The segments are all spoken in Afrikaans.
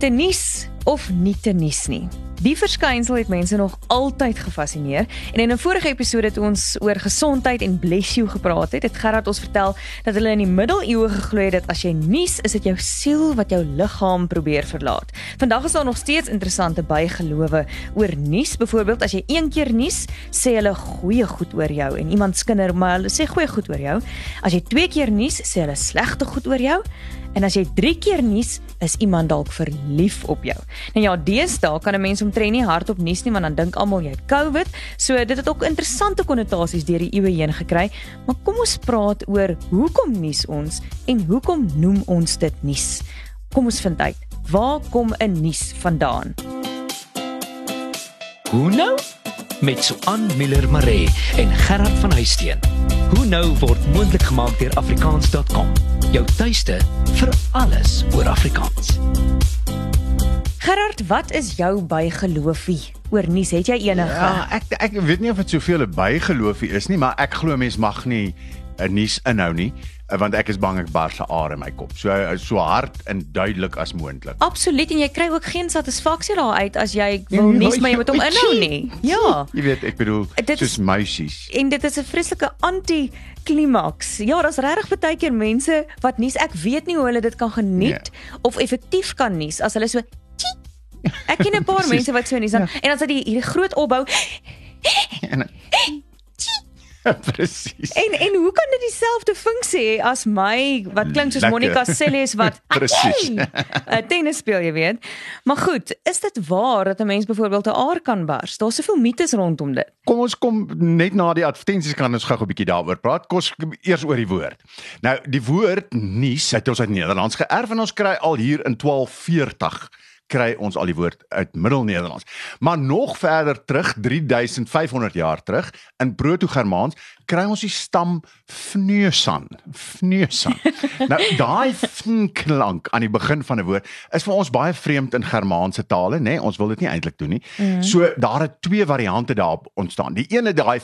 te nuus of nie te nuus nie. Die verskynsel het mense nog altyd gefassineer en in 'n vorige episode toe ons oor gesondheid en bless you gepraat het, het Gerard ons vertel dat hulle in die middeleeue geglo het dat as jy nuus, is dit jou siel wat jou liggaam probeer verlaat. Vandag is daar nog steeds interessante bygelowe oor nuus. Byvoorbeeld as jy een keer nuus, sê hulle goeie goed oor jou en iemand skinder maar hulle sê goeie goed oor jou. As jy twee keer nuus, sê hulle slegte goed oor jou. En as jy 3 keer nuus, is iemand dalk verlief op jou. Nou ja, deesdae kan 'n mens omtrent nie hardop nuus nie want dan dink almal jy het COVID. So dit het ook interessante konnotasies deur die eeue heen gekry. Maar kom ons praat oor hoekom nuus ons en hoekom noem ons dit nuus? Kom ons vind uit. Waar kom 'n nuus vandaan? Hoe nou? Met Suan Miller Maree en Gerard van Huisteen. Hoe nou word moontlik gemaak deur afrikaans.com. Jou tuiste vir alles oor Afrikaans. Gerard, wat is jou bygeloofie oor nuus? Het jy enige? Ja, ek ek weet nie of dit soveel 'n bygeloofie is nie, maar ek glo mens mag nie 'n nuus inhou nie, eh, want ek is bang ek bars 'n aar in my kop. So so hard en duidelik as moontlik. Absoluut en jy kry ook geen satisfaksie daaruit as jy wil nuus maar jy moet hom inhou nie. Ja. Jy weet, ek bedoel Dit soos muisies. En dit is 'n vreeslike anti-klimaks. Ja, daar's regtig baie keer mense wat nuus ek weet nie hoe hulle dit kan geniet of effektief kan nuus as hulle so. Ek ken 'n paar mense wat so nuus dan en dan sit die hierdie groot opbou En Presies. en en hoe kan dit dieselfde funksie hê as my wat klink soos. Monica Seles wat Presies. 'n tennis speel, jy weet. Maar goed, is dit waar dat 'n mens byvoorbeeld 'n aar kan bars? Daar's soveel mites rondom dit. Kom ons kom net na die advertensies kan ons gou 'n bietjie daaroor praat. Kos eers oor die woord. Nou, die woord nuus het ons uit Nederlands geërf en ons kry al hier in 1240 kry ons al die woord uit Middelnederlands. Maar nog verder terug, 3500 jaar terug, in Proto-Germaans kry ons die stam fneusan. Fneusan. nou daai klank aan die begin van 'n woord is vir ons baie vreemd in Germaanse tale, nê? Nee? Ons wil dit nie eintlik doen nie. Mm. So daar het twee variante daarop ontstaan. Die ene daai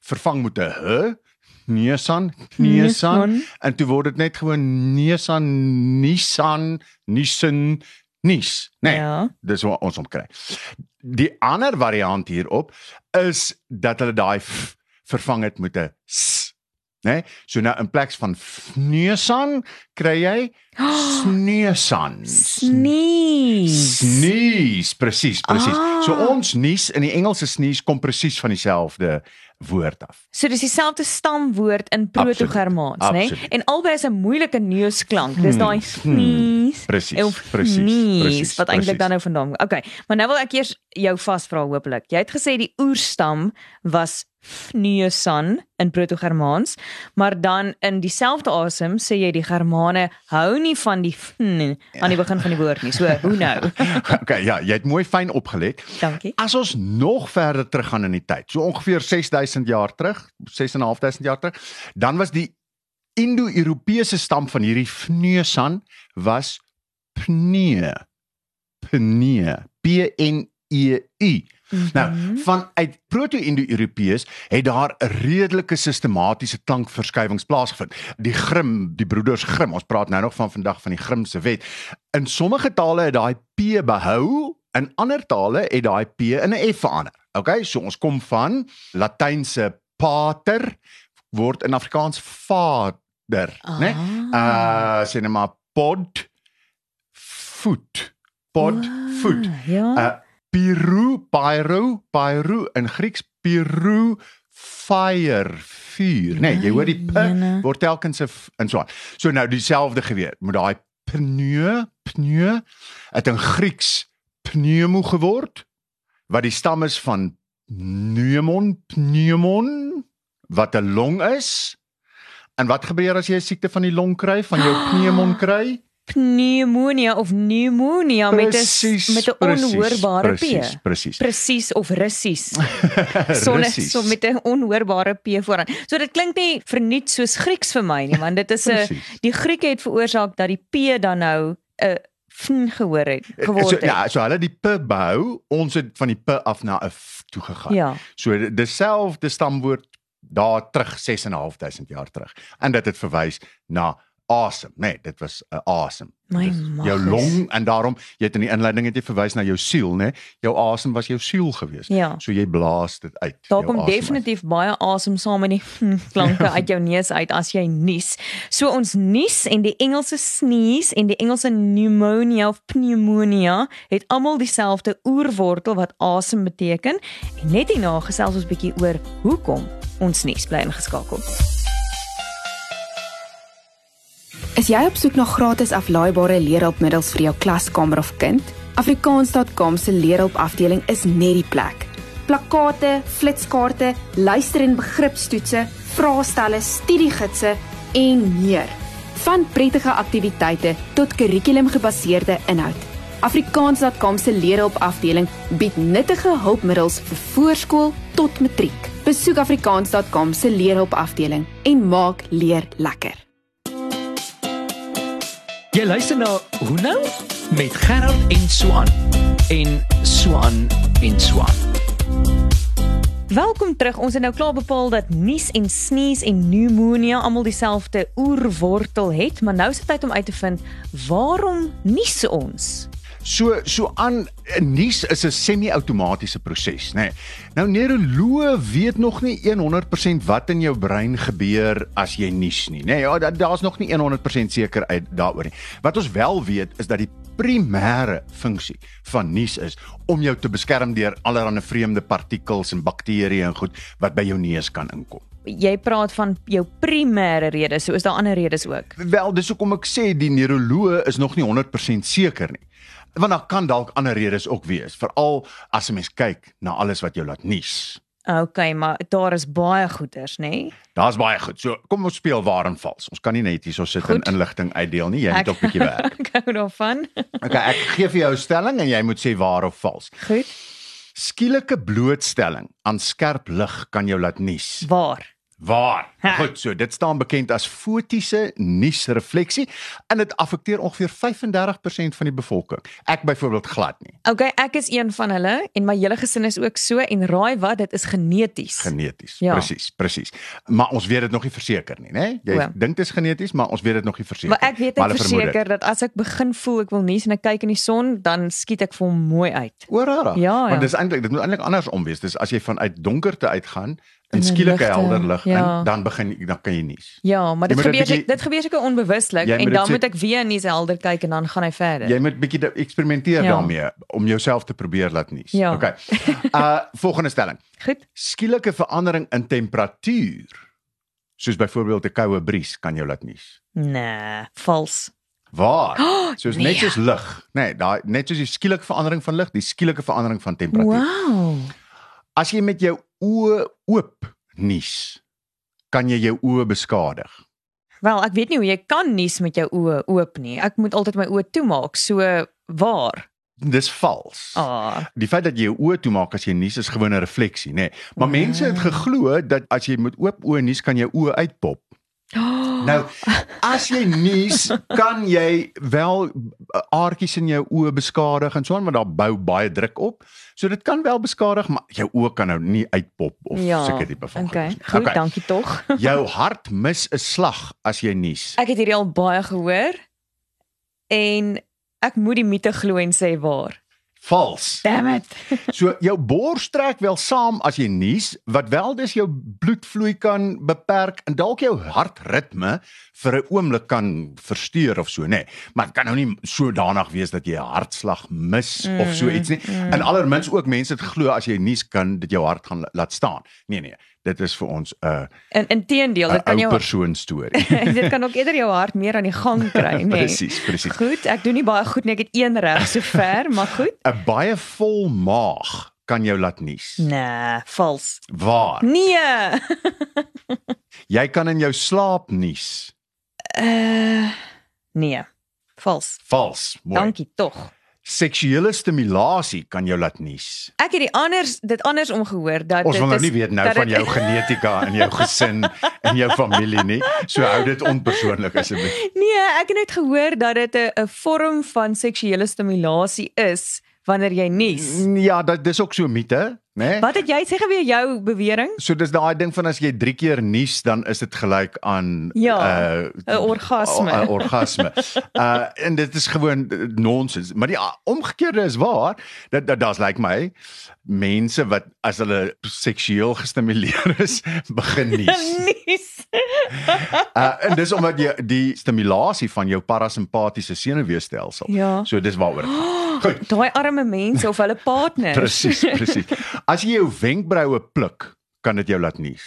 vervang met 'n h Nissan Nissan. en toe word dit net gewoon Nissan, Nissan, Nissan, Nis. Nee, Ja. dis wat ons om kry. Die ander variant hierop is dat hulle daai vervang het met 'n. Né? Nee? So nou in plaas van Nissan kry jy Sneesan. Sneeze. Sneeze, presies, presies. Ah. So ons nuus in die Engelse sneeze kom presies van dieselfde woord af. So dis dieselfde stamwoord in Proto-Germaans, né? Absoluut. En albei is 'n moeilike neusklank. Dis daai sneeze. Precies, of precies, sneeze, wat eintlik dan nou vandaan kom. Okay, maar nou wil ek eers jou vasvra hopelik. Jy het gesê die oerstam was Fneusan in Proto-Germaans, maar dan in dieselfde asem sê jy die Germane hou nie van die fn aan die begin van die woord nie. So, hoe nou? okay, ja, jy het mooi fyn opgelet. Dankie. As ons nog verder teruggaan in die tyd, so ongeveer 6000 jaar terug, 6500 jaar terug, dan was die Indo-Europese stam van hierdie Fneusan was Pneu. Pneu. P N E U. Nou, vanuit proto-indo-Europeërs het daar 'n redelike sistematiese klankverskywings plaasgevind. Die Grimm, die broeders Grimm, ons praat nou nog van vandag van die Grimm se wet. In sommige tale het daai P behou, in ander tale het daai P in 'n F verander. Okay, so ons kom van Latynse pater word in Afrikaans vader, né? Nee? Uh sê net maar pod voet. Pod voet. Ja. Uh Piru, Pyro, Pyro in Grieks Piru fire vuur. Nee, jy hoor die p Jene. word telkens in so. So nou dieselfde geweer met daai pneu, pneu het in Grieks pneumo geword wat die stam is van pneumon, pneumon wat 'n long is. En wat gebeur as jy 'n siekte van die long kry, van jou pneumon kry? Pneumonia of pneumonia met 'n met 'n onhoorbare p. Presies, presies. Of russies. Sonder Russies. so met 'n onhoorbare p vooraan. So dit klink nie verniet soos Grieks vir my nie, want dit is 'n die Grieke het veroorsaak dat die p dan nou 'n fn gehoor het geword so, het. ja, so hulle die p behou, ons het van die p af na 'n f toe gegaan. Ja. So dieselfde stamwoord daar terug 6.500 jaar terug. En dit het verwys na asem, nê, nee, dit was 'n asem. My jou long en daarom jy het in die inleiding het jy verwys na jou siel, nê? Jou asem was jou siel geweest. Ja. So jy blaas dit uit. Daar kom asem uit. definitief baie asem saam met die hm, klanke uit jou neus uit as jy nies. So ons nies en die Engelse sneeze en die Engelse pneumonia of pneumonia het almal dieselfde oerwortel wat asem beteken. En net hierna gesels ons bietjie oor hoekom ons nies bly ingeskakel. Is jy op soek na gratis aflaaibare leerhulpmiddels vir jou klaskamer of kind? Afrikaans.com se leerhulp afdeling is net die plek. Plakkate, flitskaarte, luister- en begripstoetse, vraestelle, studiegidse en meer. Van prettige aktiwiteite tot kurrikulumgebaseerde inhoud. Afrikaans.com se leerhulp afdeling bied nuttige hulpmiddels vir voorskool tot matriek. Besoek afrikaans.com se leerhulp afdeling en maak leer lekker. Jy luister na Hoe nou met Gerard en Swan en Swan en Swan. Welkom terug. Ons het nou klaar bepaal dat nies en sneeze en pneumonia almal dieselfde oerwortel het, maar nou is dit tyd om uit te vind waarom nies ons? So so aan nuus is 'n semi-outomatiese proses, nê. Nee. Nou neuroloë weet nog nie 100% wat in jou brein gebeur as jy nies nie, nê. Nee, ja, da- daar's nog nie 100% seker uit daaroor nie. Wat ons wel weet is dat die primêre funksie van nies is om jou te beskerm deur allerlei vreemde partikels en bakterieë en goed wat by jou neus kan inkom. Jy praat van jou primêre redes, so is daar ander redes ook. Wel, dis hoekom ek sê die neuroloë is nog nie 100% seker nie. Want daar kan dalk ander redes ook wees, veral as 'n mens kyk na alles wat jou laat nies. Okay, maar daar is baie goeters, nê? Nee? Daar's baie goed. So kom ons speel waar en vals. Ons kan nie net hierso sit Goed. en inligting uitdeel nie. Jy moet ook 'n bietjie werk. Ek hou daarvan. Okay, ek gee vir jou 'n stelling en jy moet sê waar of vals. Goed. Skielike blootstelling aan skerp lig kan jou laat nies. Waar? Waar? Ha. Goed, so dit staan bekend as fotiese niesrefleksie en dit affekteer ongeveer 35% van die bevolking. Ek byvoorbeeld glad nie. Okay, ek is een van hulle en my hele gesin is ook so en raai wat, dit is geneties. Geneties. Ja. Presies, presies. Maar ons weet dit nog nie verseker nie, né? Jy O. dink dit is geneties, maar ons weet dit nog nie verseker. Maar ek weet Maar net verseker dat as ek begin voel ek wil nies en ek kyk in die son, dan skiet ek vir hom mooi uit. O, rara. Ja, ja. Want dis eintlik dit moet eintlik andersom wees. Dis as jy vanuit donkerte uitgaan In in 'n helder lig ja. in, dan begin dan kan jy nies. Ja, maar dit gebeur bietjie- dit gebeur seker onbewuslik en dan dit moet ek weer die helder kyk en dan gaan hy verder. Jy moet bietjie eksperimenteer Ja. daarmee om jouself te probeer laat nies. Ja. Okay. Uh volgende stelling. Goed. Skielike verandering in temperatuur soos byvoorbeeld 'n koue bries kan jou laat nies. Nee, vals. Waar? Soos net nee. soos lig. Nee, daai net soos die skielike verandering van lig, die skielike verandering van temperatuur. Wow. As jy met jou oë oop nies, kan jy jou oë beskadig. Wel, ek weet nie hoe jy kan nies met jou oë oop nie. Ek moet altyd my oë toemaak. So waar? Dis vals. Ah, Die feit dat jy jou oë toemaak as jy nies is gewoon 'n refleksie, nê. Nee. Maar mense het geglo dat as jy met oop oë nies, kan jou oë uitpop. Nou, as jy nies, kan jy wel uh, aartjies in jou oë beskadig en so aan, want daar bou baie druk op. So dit kan wel beskadig, maar jou oë kan nou nie uitpop of ja. seker tipe van Okay, goed, okay. dankie tog. Jou hart mis 'n slag as jy nies. Ek het hierdie al baie gehoor en ek moet die mite glo en sê waar. Vals. Damn it. So jou bors trek wel saam as jy nies, wat wel dis jou bloedvloei kan beperk en dalk jou hartritme vir 'n oomblik kan versteur of so, nê. Nee. Maar dit kan nou nie sodanig wees dat jy 'n hartslag mis mm, of so iets nie. Mm. En allermins ook mense het glo as jy nies kan dit jou hart gaan la- laat staan. Nee nee, dit is vir ons 'n uh, In inteendeel, 'n dit kan ou jou persoon storie. dit kan ook eerder jou hart meer aan die gang kry, nê. Presies, presies. Goed, ek doen nie baie goed nie. Ek het een reg sover, maar goed. 'n Baie vol maag kan jou laat nies. Nee, vals. Waar? Nee. Jy kan in jou slaap nies. Uh nee. Vals. Vals. Mooi. Dankie tog. Seksuele stimulasie kan jou laat nies. Ek het die anders dit andersom gehoor dat Ons wil nou nie weet nou van jou genetika en jou gesin en jou familie nie. So hou dit onpersoonlik asseblief. Nee, ek het net gehoor dat dit 'n 'n vorm van seksuele stimulasie is wanneer jy nies. Ja, dit dis ook so 'n mite, né? Wat het jy sê geweer jou bewering? So dis daai ding van as jy 3 keer nies dan is dit gelyk aan Ja, uh 'n orgasme. 'n orgasme. Uh en dit is gewoon uh, nonsens. Maar die omgekeerde is waar. Dat dat daar's lyk like my mense wat as hulle seksueel gestimuleer is, begin nies. Nies. Uh en dis omdat jy die stimulasie van jou parasimpatiese senuweestelsel. Ja. So dis waaroor dit gaan. Goed. Daai arme mense of hulle partners. Presies, presies. As jy jou wenkbroue pluk, kan dit jou laat nies.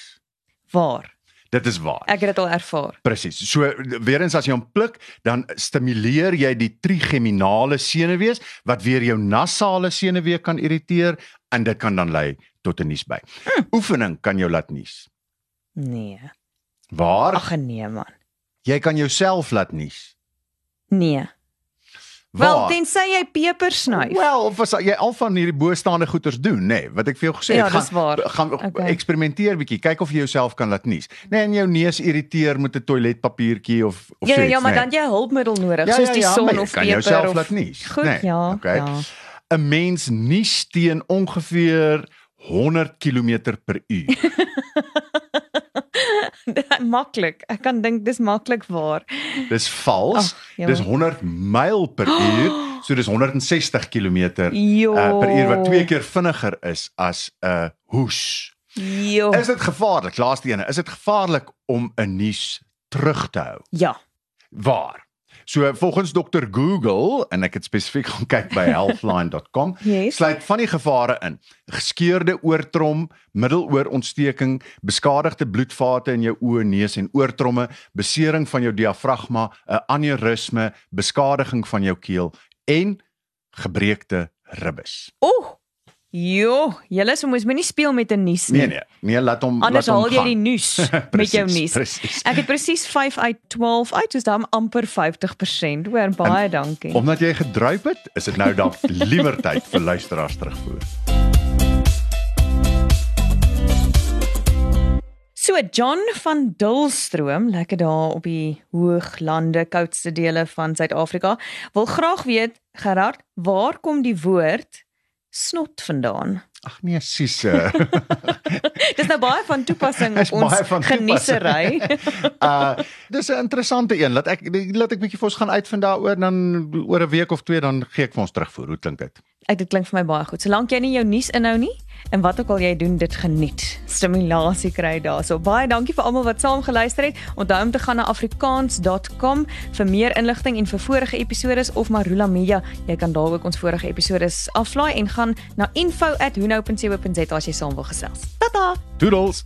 Waar? Dit is waar. Ek het dit al ervaar. Presies. So weer eens as jy hom pluk, dan stimuleer jy die trigeminale senuwees wat weer jou nasale senuwee kan irriteer en dit kan dan lei tot 'n niesby. Hm. Oefening kan jou laat nies. Nee. Waar Ag nee man. jy kan jouself laat nies. Nee. Waar? Wel, tensy jy peper snuif. Wel, of as jy al van hierdie bostaande goeters doen, nê, nee, wat ek vir jou gesê Ja, het, dis waar. gaan Okay. eksperimenteer bietjie, kyk of jy jouself kan laat nies. Nee, en jou neus irriteer met 'n toiletpapiertjie of of ja, ja, zoiets, ja, maar nee. dan jy hulpmiddel nodig, Ja, soos ja, die ja, son maar jy of kan peper jouself of laat nies. Goed, Nee, ja. okay. Ja. 'n mens nies teen ongeveer 100 km per uur. maklik. Ek kan dink dis maklik waar. Dis vals. Ja. dis 100 myl per uur. So dis 160 km Jo. uh, per uur wat twee keer vinniger is as 'n hoes. Jo. Is dit gevaarlik? Laaste ene, is dit gevaarlik om 'n nies terug te hou? Ja. Waar? So volgens dokter Google en ek het spesifiek gaan kyk by healthline.com Yes. sluit van die gevare in: geskeurde oortrom, middeloorontsteking, beskadigde bloedvate in jou oë, neus en oortromme, besering van jou diafragma, 'n aneurisme, beskadiging van jou keel en gebreekte ribbes. Oeh. Jo, julle so moes moenie speel met 'n nuus nie. Nee nee, nee laat hom Anders laat hom haal jy gaan. die nuus met jou nuus. presies. Ek het presies 5 uit 12 uit, soos dan amper 50%. Hoor baie dankie. Omdat jy gedruip het, is dit nou dalk liewer tyd vir luisteraars terugvoer. So John van Dulstroom, lekker daar op die hooglande, koudste dele van Suid-Afrika, wil graag weet, Gerard, waar kom die woord snot vandaan? Ag nee, Sisse. Dis nou baie van toepassing op ons geniesery. uh dis 'n interessante een. Laat ek laat ek bietjie vir ons gaan uitvind daaroor dan oor 'n week of twee dan gee ek vir ons terugvoer. Hoe klink dit? Ek dit klink vir my baie goed. Solank jy nie jou nuus inhou nie en wat ook al jy doen, dit geniet. Stimulasie kry daarso. Baie dankie vir almal wat saam geluister het. Onthou om te gaan na afrikaans.com vir meer inligting en vir vorige episodes of Marula Media. Jy kan daar ook ons vorige episodes aflaai en gaan na info@hunou.co.za as jy saam wil gesels. Tata. Doodles.